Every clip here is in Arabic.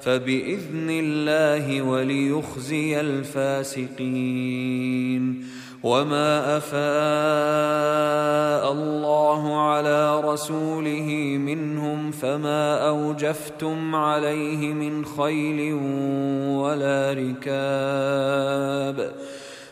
فبإذن الله وليخزي الفاسقين. وما أفاء الله على رسوله منهم فما أوجفتم عليه من خيل ولا ركاب.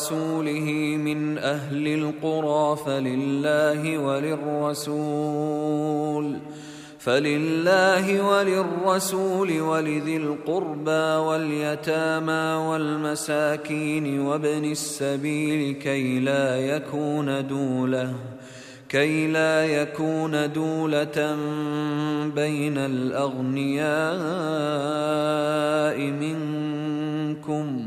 على رسوله من أهل القرى فلله وللرسول فلله وللرسول ولذي القربى واليتامى والمساكين وابن السبيل كي لا يكون دولة كي لا يكون دولة بين الأغنياء منكم.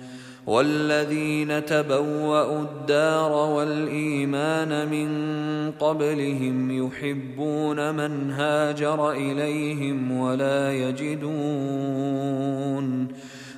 والذين تبوأوا الدار والإيمان من قبلهم يحبون من هاجر إليهم ولا يجدون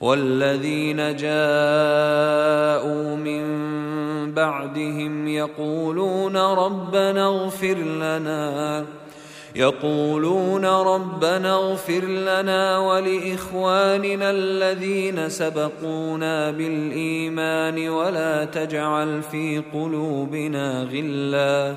والذين جاءوا من بعدهم يقولون ربنا اغفر لنا يقولون ربنا اغفر لنا ولإخواننا الذين سبقونا بالإيمان ولا تجعل في قلوبنا غلا.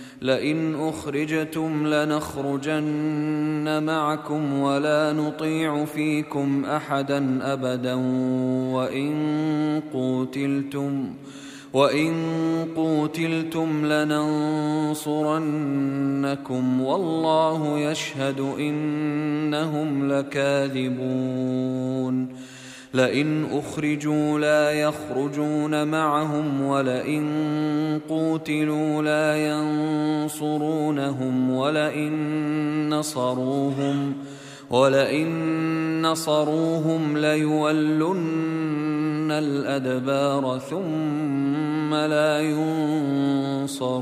لئن أخرجتم لنخرجن معكم ولا نطيع فيكم أحدا أبدا وإن قوتلتم وإن قوتلتم لننصرنكم والله يشهد إنهم لكاذبون لئن أخرجوا لا يخرجون معهم ولئن قوتلوا لا ينصرونهم ولئن نصروهم ولئن نصروهم ليولن الأدبار ثم لا ينصرون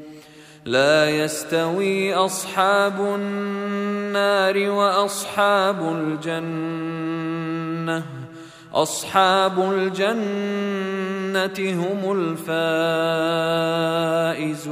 لا يستوي أصحاب النار وأصحاب الجنة. أصحاب الجنة هم الفائزون.